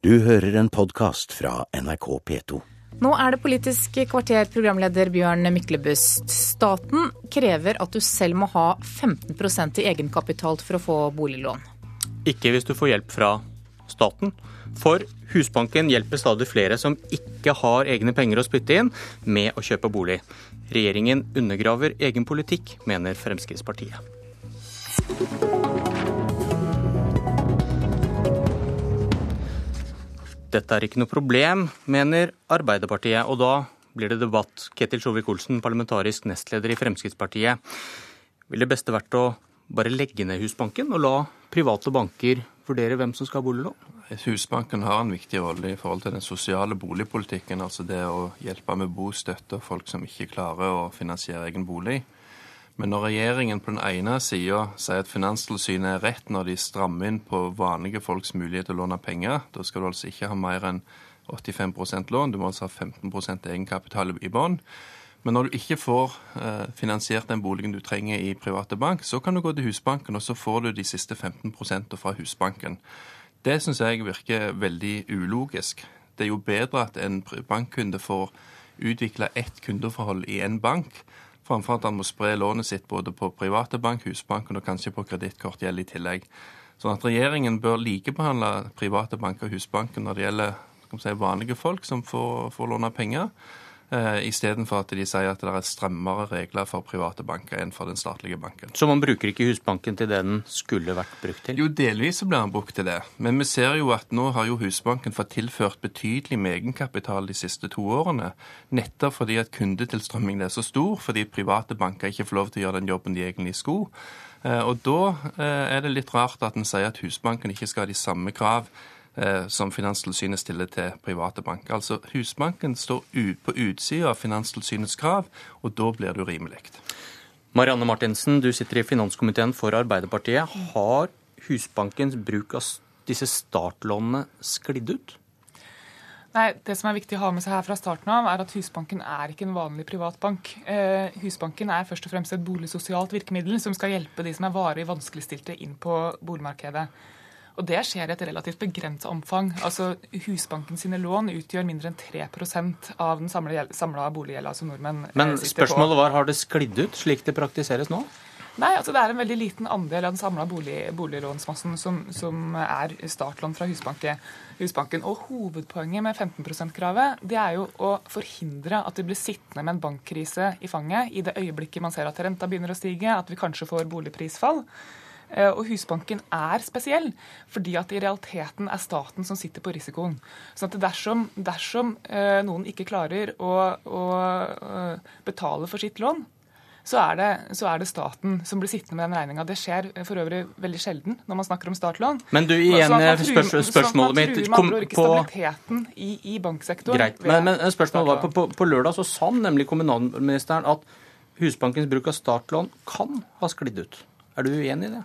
Du hører en podkast fra NRK P2. Nå er det Politisk kvarter, programleder Bjørn Myklebust. Staten krever at du selv må ha 15% i egenkapital for å få boliglån. Ikke hvis du får hjelp fra staten. For Husbanken hjelper stadig flere som ikke har egne penger å spytte inn, med å kjøpe bolig. Regjeringen undergraver egen politikk, mener Fremskrittspartiet. Dette er ikke noe problem, mener Arbeiderpartiet. Og da blir det debatt. Ketil Sjovik-Olsen, parlamentarisk nestleder i Fremskrittspartiet. Vil det beste vært å bare legge ned Husbanken og la private banker vurdere hvem som skal ha boliglån? Husbanken har en viktig rolle i forhold til den sosiale boligpolitikken. Altså det å hjelpe med bostøtte og folk som ikke klarer å finansiere egen bolig. Men når regjeringen på den ene sida sier at Finanstilsynet er rett når de strammer inn på vanlige folks mulighet til å låne penger, da skal du altså ikke ha mer enn 85% lån, du må altså ha 15% egenkapital i bånn. Men når du ikke får eh, finansiert den boligen du trenger i private bank, så kan du gå til Husbanken, og så får du de siste 15% fra Husbanken. Det syns jeg virker veldig ulogisk. Det er jo bedre at en bankkunde får utvikle ett kundeforhold i en bank, framfor at han må spre lånet sitt både på private bank, Husbanken og kanskje på kredittkortgjeld i tillegg. Sånn at regjeringen bør likebehandle private banker og Husbanken når det gjelder si, vanlige folk som får, får låne penger. Uh, Istedenfor at de sier at det er strammere regler for private banker enn for den statlige banken. Så man bruker ikke Husbanken til det den skulle vært brukt til? Jo, delvis så blir den brukt til det. Men vi ser jo at nå har jo Husbanken fått tilført betydelig med egenkapital de siste to årene. Nettopp fordi at kundetilstrømmingen er så stor, fordi private banker ikke får lov til å gjøre den jobben de egentlig skulle. Uh, og da uh, er det litt rart at en sier at Husbanken ikke skal ha de samme krav Eh, som Finanstilsynet stiller til private banker. Altså Husbanken står ut på utsida av Finanstilsynets krav, og da blir det urimelig. Marianne Martinsen, du sitter i finanskomiteen for Arbeiderpartiet. Har Husbankens bruk av disse startlånene sklidd ut? Nei, Det som er viktig å ha med seg her fra starten av, er at Husbanken er ikke en vanlig privatbank. Eh, Husbanken er først og fremst et boligsosialt virkemiddel som skal hjelpe de som er varig vanskeligstilte inn på boligmarkedet. Og det skjer i et relativt begrenset omfang. Altså, Husbanken sine lån utgjør mindre enn 3% av den samla boliggjelda som nordmenn eh, Men sitter på. Men spørsmålet var, har det sklidd ut slik det praktiseres nå? Nei, altså det er en veldig liten andel av den samla bolig, boliglånsmassen som, som, er startlån fra Husbanken. Og hovedpoenget med 15 %-kravet det er jo å forhindre at vi blir sittende med en bankkrise i fanget i det øyeblikket man ser at renta begynner å stige, at vi kanskje får boligprisfall. Eh, og Husbanken er spesiell, fordi at i realiteten er staten som sitter på risikoen. Så at dersom, dersom eh, noen ikke klarer å, å eh, betale for sitt lån, så er, det, så er, det, staten som blir sittende med den regninga. Det skjer for øvrig veldig sjelden når man snakker om startlån. Men du, igjen spørs, spørsmålet mitt kom, på stabiliteten i, i banksektoren. Greit, men, men spørsmålet var på, på, på lørdag så sa nemlig kommunalministeren at Husbankens bruk av startlån kan ha sklidd ut. Er du uenig i det?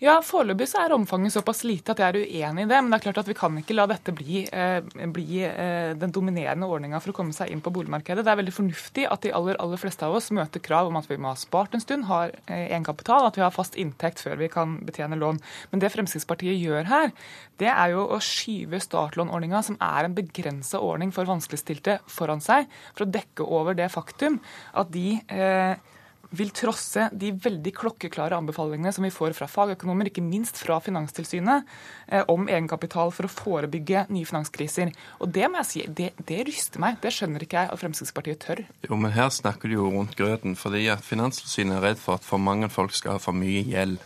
Ja, Foreløpig så er omfanget såpass lite at jeg er uenig i det. Men det er klart at vi kan ikke la dette bli, eh, bli eh, den dominerende ordninga for å komme seg inn på boligmarkedet. Det er veldig fornuftig at de aller, aller fleste av oss møter krav om at vi må ha spart en stund, har eh, egenkapital, at vi har fast inntekt før vi kan betjene lån. Men det Fremskrittspartiet gjør her, det er jo å skyve startlånordninga, som er en begrensa ordning for vanskeligstilte, foran seg, for å dekke over det faktum at de eh, vil trosse de veldig klokkeklare anbefalingene som vi får fra fagøkonomer, ikke minst fra Finanstilsynet, eh, om egenkapital for å forebygge nye finanskriser. Og det må jeg si, det, det ryster meg. Det skjønner ikke jeg at Fremskrittspartiet tør. Jo, men her snakker du jo rundt grøten, fordi at Finanstilsynet er redd for at for mange folk skal ha for mye gjeld.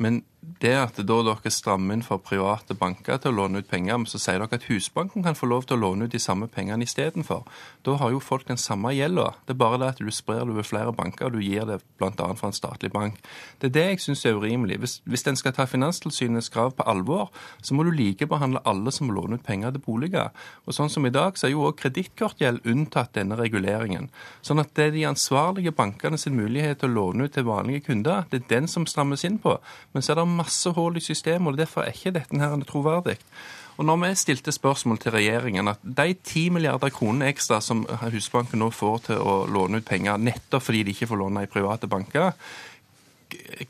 Men det at da dere strammer inn for private banker til å låne ut penger, så sier dere at Husbanken kan få lov til å låne ut de samme pengene istedenfor. Da har jo folk den samme gjelda. Det er bare det at du sprer det over flere banker, og du gir det bl.a. fra en statlig bank. Det er det jeg syns er urimelig. Hvis, hvis en skal ta Finanstilsynets krav på alvor, så må du likebehandle alle som låner ut penger til boliger. Og sånn som i dag, så er jo òg kredittkortgjeld unntatt denne reguleringen. Sånn at det er de ansvarlige bankene sin mulighet til å låne ut til vanlige kunder, det er den som strammes inn på. Men så er det masse hull i systemet, og derfor er ikke dette her troverdig. Og når vi stilte spørsmål til regjeringen at de 10 milliarder kroner ekstra som Husbanken nå får til å låne ut penger nettopp fordi de ikke får låne i private banker,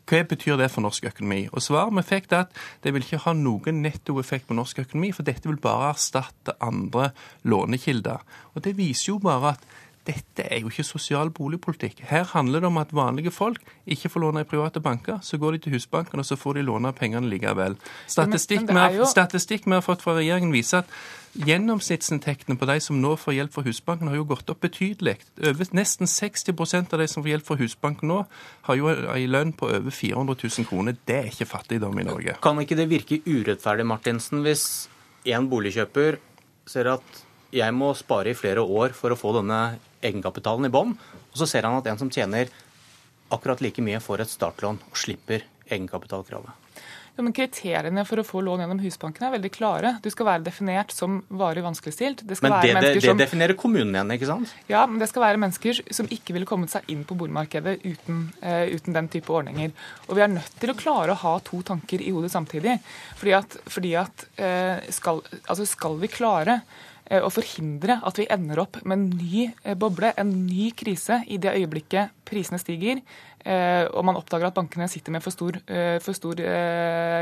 hva betyr det for norsk økonomi? Og Svaret vi fikk er at det vil ikke ha noen nettoeffekt på norsk økonomi, for dette vil bare erstatte andre lånekilder. Og Det viser jo bare at dette er jo ikke sosial boligpolitikk. Her handler det om at vanlige folk ikke får låne i private banker. Så går de til Husbanken, og så får de låne pengene likevel. Statistikk, men, men jo... statistikk vi har fått fra regjeringen viser at Gjennomsnittsinntektene på de som nå får hjelp fra Husbanken, har jo gått opp betydelig. Over Nesten 60% av de som får hjelp fra Husbanken nå, har jo en lønn på over 400 000 kroner. Det er ikke fattigdom i Norge. Kan ikke det virke urettferdig, Martinsen, hvis en boligkjøper ser at jeg må spare i flere år for å få denne egenkapitalen i bånn, og så ser han at en som tjener akkurat like mye, får et startlån og slipper egenkapitalkravet? Ja, men Kriteriene for å få lån gjennom Husbanken er veldig klare. Du skal være definert som varig vanskeligstilt. Det men det, det, det som, definerer kommunen igjen, ikke sant? Ja, men det skal være mennesker som ikke ville kommet seg inn på boligmarkedet uten, uh, uten, den type ordninger. Og vi er nødt til å klare å ha to tanker i hodet samtidig. Fordi at, fordi at uh, skal, altså skal vi klare Eh, å forhindre at vi ender opp med en ny eh, boble, en ny krise, i det øyeblikket prisene stiger eh, og man oppdager at bankene sitter med for stor, for stor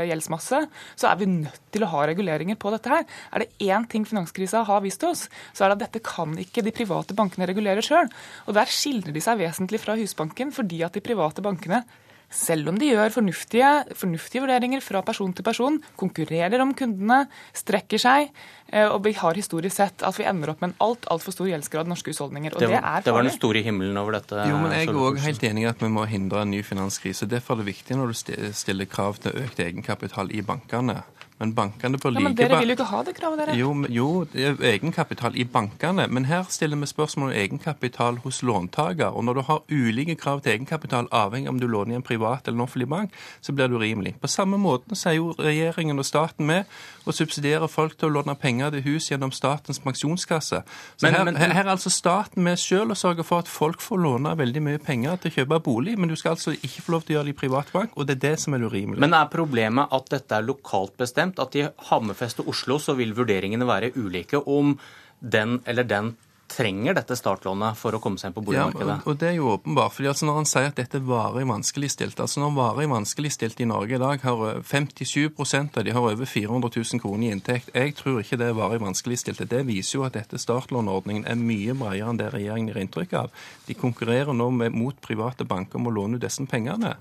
gjeldsmasse, så er vi nødt til å ha reguleringer på dette her. Er det én ting finanskrisa har vist oss, så er det at dette kan ikke de private bankene regulere sjøl. Og der skiller de seg vesentlig fra Husbanken, fordi at de private bankene selv om de gjør fornuftige, fornuftige, vurderinger fra person til person, konkurrerer om kundene, strekker seg. Eh, og vi har historisk sett at vi ender opp med en alt altfor stor gjeldsgrad i norske husholdninger. og Det, det, er det var den store himmelen over dette. Jo, men Jeg er òg helt enig i at vi må hindre en ny finanskrise. Derfor er det viktig når du stiller krav til økt egenkapital i bankene men bankene bør like... Ja, men Dere vil jo ikke ha det kravet, dere. Jo, jo, det er egenkapital i bankene. Men her stiller vi spørsmål om egenkapital hos låntaker. Og når du har ulike krav til egenkapital, avhengig av om du låner i en privat eller en offentlig bank, så blir det urimelig. På samme måte sier jo regjeringen og staten med å subsidiere folk til å låne penger til hus gjennom Statens pensjonskasse. Så men, her, men, her, er altså staten med selv å sørge for at folk får låne veldig mye penger til å kjøpe bolig, men du skal altså ikke få lov til å gjøre det i privat bank, og det er det som er urimelig. Men er problemet at dette er lokalt bestemt? Bestemt at i Hammerfest og Oslo så vil vurderingene være ulike om den eller den trenger dette startlånet for å komme seg inn på boligmarkedet. Ja, og, Det er jo åpenbart. fordi altså Når han sier at dette varig vanskeligstilt altså Når varig vanskeligstilt i Norge i dag har 57% av de har over 400 000 kroner i inntekt. Jeg tror ikke det er varig vanskeligstilte. Det viser jo at dette startlånordningen er mye bredere enn det regjeringen gir inntrykk av. De konkurrerer nå med, mot private banker om å låne ut disse pengene.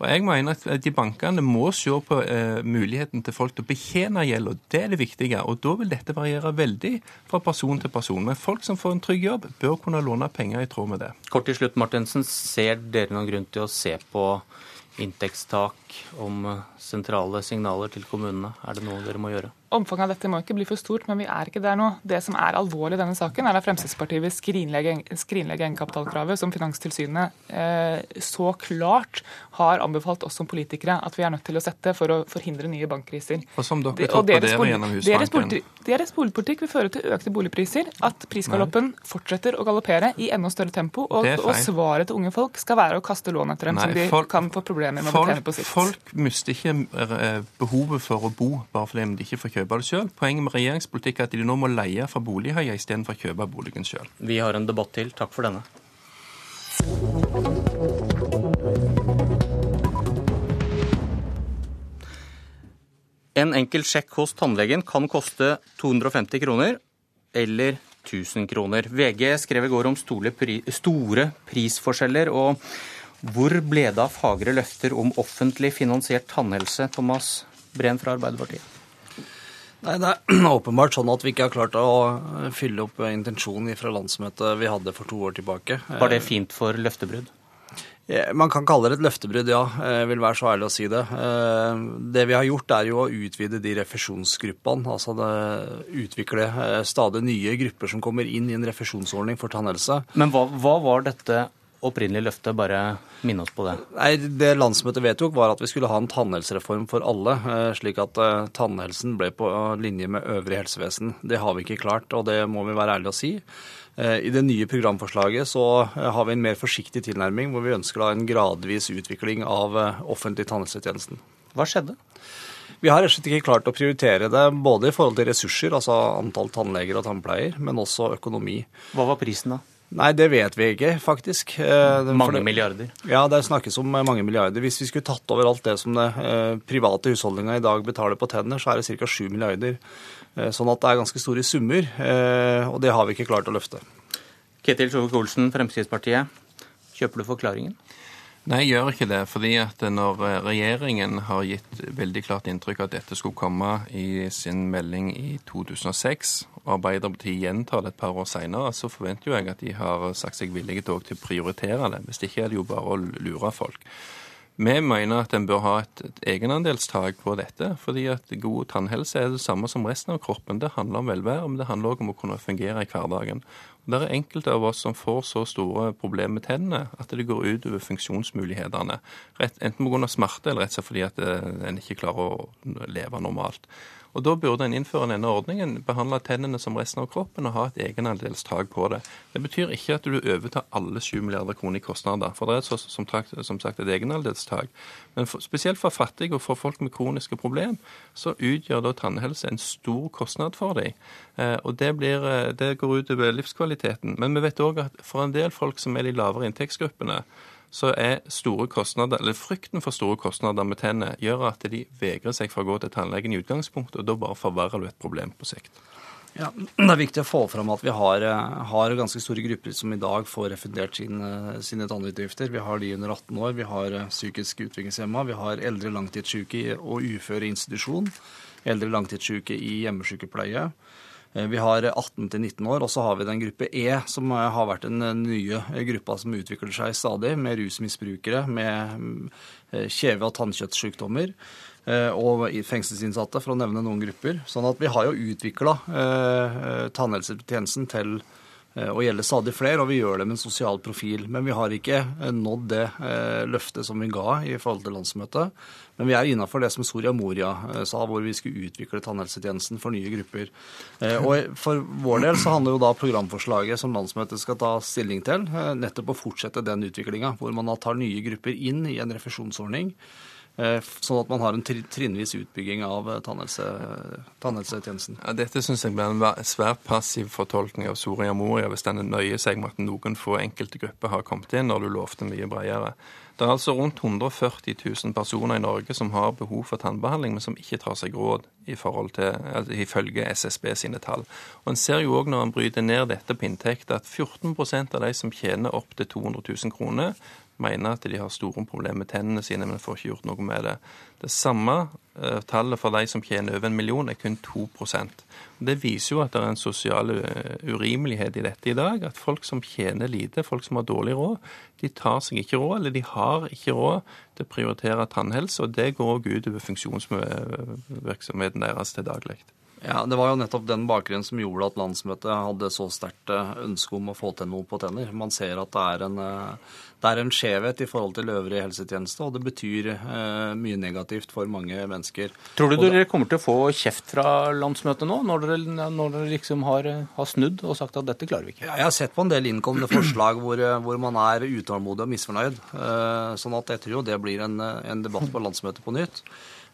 Og jeg mener at de bankene må se på eh, muligheten til folk til å betjene gjeld, og det er det viktige. Og da vil dette variere veldig fra person til person. Men folk som får en trygg jobb, bør kunne låne penger i tråd med det. Kort til slutt, Martensen. Ser dere noen grunn til å se på inntektstak, om sentrale signaler til kommunene? Er det noe dere må gjøre? Omfanget av dette må ikke bli for stort, men vi er ikke der nå. Det som er alvorlig i denne saken, er at Fremskrittspartiet vil skrinlegge, skrinlegge egenkapitalkravet, som Finanstilsynet eh, så klart har anbefalt oss som politikere at vi er nødt til å sette for å forhindre nye bankkriser. Og som dere tok på dere gjennom Husbanken. Deres boligpolitikk vil føre til økte boligpriser, at prisgaloppen fortsetter å galoppere i enda større tempo, og, og, svaret til unge folk skal være å kaste lån etter dem, Nei, som de folk, kan få problemer med å betjene på sikt. Folk mister ikke eh, behovet for å bo bare fordi de ikke får kjøpe kjøpe det sjøl. Poenget med regjeringspolitikk er at de nå må leie fra bolighaier istedenfor å kjøpe boligen sjøl. Vi har en debatt til. Takk for denne. En enkel sjekk hos tannlegen kan koste 250 kroner eller 1000 kroner. VG skrev i går om store, prisforskjeller. og Hvor ble det av fagre løfter om offentlig finansiert tannhelse, Thomas Breen fra Arbeiderpartiet? Nei, Det er åpenbart sånn at vi ikke har klart å fylle opp intensjonen fra landsmøtet vi hadde for to år tilbake. Var det fint for løftebrudd? Man kan kalle det et løftebrudd, ja. Jeg vil være så ærlig å si det. Eh, det vi har gjort, er jo å utvide de refusjonsgruppene. Altså det, utvikle eh, stadig nye grupper som kommer inn i en refusjonsordning for tannhelse. Men hva, hva var dette opprinnelige løftet? Bare minne oss på det. Nei, Det landsmøtet vedtok, var at vi skulle ha en tannhelsereform for alle. Eh, slik at eh, tannhelsen ble på linje med øvrig helsevesen. Det har vi ikke klart, og det må vi være ærlige å si. Eh, I det nye programforslaget så har vi en mer forsiktig tilnærming, hvor vi ønsker en gradvis utvikling av offentlig tannhelsetjenesten. Hva skjedde? Vi har rett og slett ikke klart å prioritere det både i forhold til ressurser, altså antall tannleger og tannpleier, men også økonomi. Hva var prisen da? Nei, det vet vi ikke, faktisk. Eh, mange milliarder? Ja, det snakkes om mange milliarder. Hvis vi skulle tatt over alt det som det eh, private husholdninga i dag betaler på tenner, så er det ca. 7 milliarder. Eh, sånn at det er ganske store summer, eh, og det har vi ikke klart å løfte. Ketil Sjovik-Olsen, Fremskrittspartiet. Kjøper du forklaringen? Nei, jeg gjør ikke det. fordi at når regjeringen har gitt veldig klart inntrykk av at dette skulle komme i sin melding i 2006, og Arbeiderpartiet gjentar det et par år senere, så forventer jo jeg at de har sagt seg villige til å prioritere det. Hvis ikke er det jo bare å lure folk. Vi mener at en bør ha et, et egenandelstak på dette, fordi at god tannhelse er det samme som resten av kroppen. Det handler om velvære, men det handler også om å kunne fungere i hverdagen. Det er enkelte av oss som får så store problemer med tennene at det går ut over funksjonsmulighetene. Rett, enten pga. smerte eller rett og slett fordi at eh, en ikke klarer å leve normalt. Og Da burde en innføre denne ordningen, behandle tennene som resten av kroppen og ha et egenandelstak på det. Det betyr ikke at du overtar alle 7 milliarder kroner i kostnader, for det er så, som, som, sagt et egenandelstak. Men for, spesielt for fattige og for folk med kroniske problemer, så utgjør da tannhelse en stor kostnad for dem. Eh, og det, blir, eh, det går ut over livskvaliteten. Men vi vet òg at for en del folk som er de lavere inntektsgruppene, så er store kostnader, eller frykten for store kostnader med tennene gjør at de vegrer seg for å gå til tannlegen i utgangspunktet, og da bare forverrer du et problem på sikt. Ja, Det er viktig å få fram at vi har, eh, har ganske store grupper som i dag får refundert sine, eh, sine tannutgifter. Vi har de under 18 år, vi har eh, psykisk utviklingshemma, vi har eldre langtidssyke og uføre i institusjon, eldre langtidssyke i hjemmesykepleie. Eh, vi har 18-19 år, og så har vi den gruppe E, som eh, har vært den eh, nye gruppa som utvikler seg stadig, med rusmisbrukere, med kjeve- og tannkjøttsykdommer og fengselsinnsatte, for å nevne noen grupper. Sånn at vi har jo utvikla tannhelsetjenesten til og gjelder stadig flere, og vi gjør det med en sosial profil. Men vi har ikke eh, nådd det eh, løftet som vi ga i forhold til landsmøtet. Men vi er innafor det som Soria Moria sa, hvor vi skulle utvikle tannhelsetjenesten for nye grupper. Og for vår del så handler jo da programforslaget som landsmøtet skal ta stilling til, nettopp å fortsette den utviklinga, hvor man da tar nye grupper inn i en refusjonsordning. Eh, sånn at man har en trinnvis utbygging av eh, tannhelse, tannhelsetjenesten. Ja, dette syns jeg blir en svært passiv fortolkning av Soria Moria, hvis den nøyer seg med at noen få enkelte grupper har kommet inn, når du lovte mye bredere. Det er altså rundt 140 000 personer i Norge som har behov for tannbehandling, men som ikke tar seg råd i forhold til, altså, ifølge SSB sine tall. Og En ser jo òg når en bryter ned dette på inntekt, at 14% av de som tjener opp til 200 000 kroner, mener at de har store problemer med tennene sine, men får ikke gjort noe med det. Det samme uh, tallet for de som tjener over en million, er kun 2% Det viser jo at det er en sosial uh, urimelighet i dette i dag. At folk som tjener lite, folk som har dårlig råd, de tar seg ikke råd, eller de har ikke råd til å prioritere tannhelse. Og det går òg utover funksjonsvirksomheten deres til daglig. Ja, Det var jo nettopp den bakgrunnen som gjorde at landsmøtet hadde så sterkt eh, ønske om å få til noe på tenner. Man ser at det er en, eh, det er en skjevhet i forhold til øvrig helsetjeneste, og det betyr eh, mye negativt for mange mennesker. Tror du dere kommer til å få kjeft fra landsmøtet nå, når dere, når dere liksom har, har, snudd og sagt at dette klarer vi ikke? Ja, jeg har sett på en del innkomne forslag hvor, hvor man er utålmodig og misfornøyd. Sånn at jeg tror det blir en, en debatt på landsmøtet på nytt.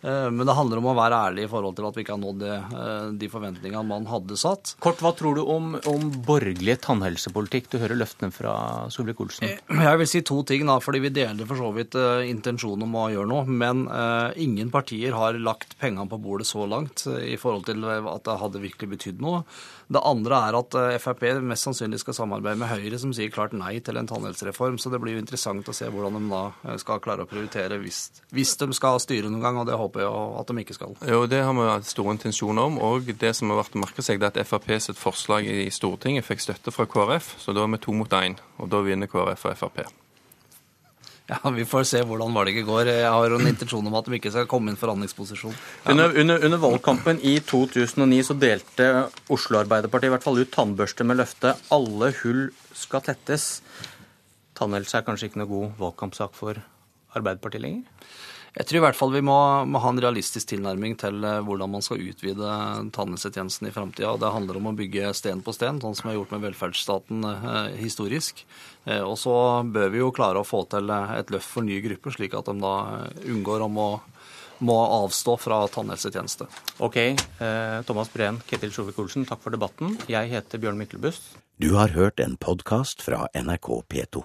Eh, men det handler om å være ærlig i forhold til at vi ikke har nådd eh, de forventningene man hadde satt. Kort, Hva tror du om, om borgerlig tannhelsepolitikk? Du hører løftene fra Solvik-Olsen. Eh, jeg vil si to ting, da, fordi vi deler for så vidt intensjonen om å gjøre noe. Men uh, ingen partier har lagt pengene på bordet så langt i forhold til at det hadde virkelig betydd noe. Det andre er at Frp mest sannsynlig skal samarbeide med Høyre, som sier klart nei til en tannhelsereform. Så det blir jo interessant å se hvordan de da skal klare å prioritere hvis, hvis de skal styre noen gang. og det håper håper jeg at de ikke skal. Jo, Det har vi hatt store intensjoner om. Og det som har vært å merke seg, det er at Frp sitt forslag i Stortinget fikk støtte fra KrF. Så da er vi to mot én, og da vinner KrF og Frp. Ja, Vi får se hvordan valget går. Jeg har en intensjon om at de ikke skal komme inn forhandlingsposisjon. Ja. Under, under, under, valgkampen i 2009 så delte Oslo Arbeiderparti i hvert fall ut tannbørste med løftet 'alle hull skal tettes'. Tannhelse er kanskje ikke noe god valgkampsak for Arbeiderpartiet lenger? Jeg tror i hvert fall vi må, må ha en realistisk tilnærming til eh, hvordan man skal utvide tannhelsetjenesten i framtida. Det handler om å bygge sten på sten, sånn som vi har gjort med velferdsstaten eh, historisk. Eh, og så bør vi jo klare å få til et løft for nye grupper, slik at de da unngår om å må avstå fra tannhelsetjeneste. Ok. Eh, Thomas Breen, Ketil Sjovik-Olsen, takk for debatten. Jeg heter Bjørn Myklebust. Du har hørt en podkast fra NRK P2.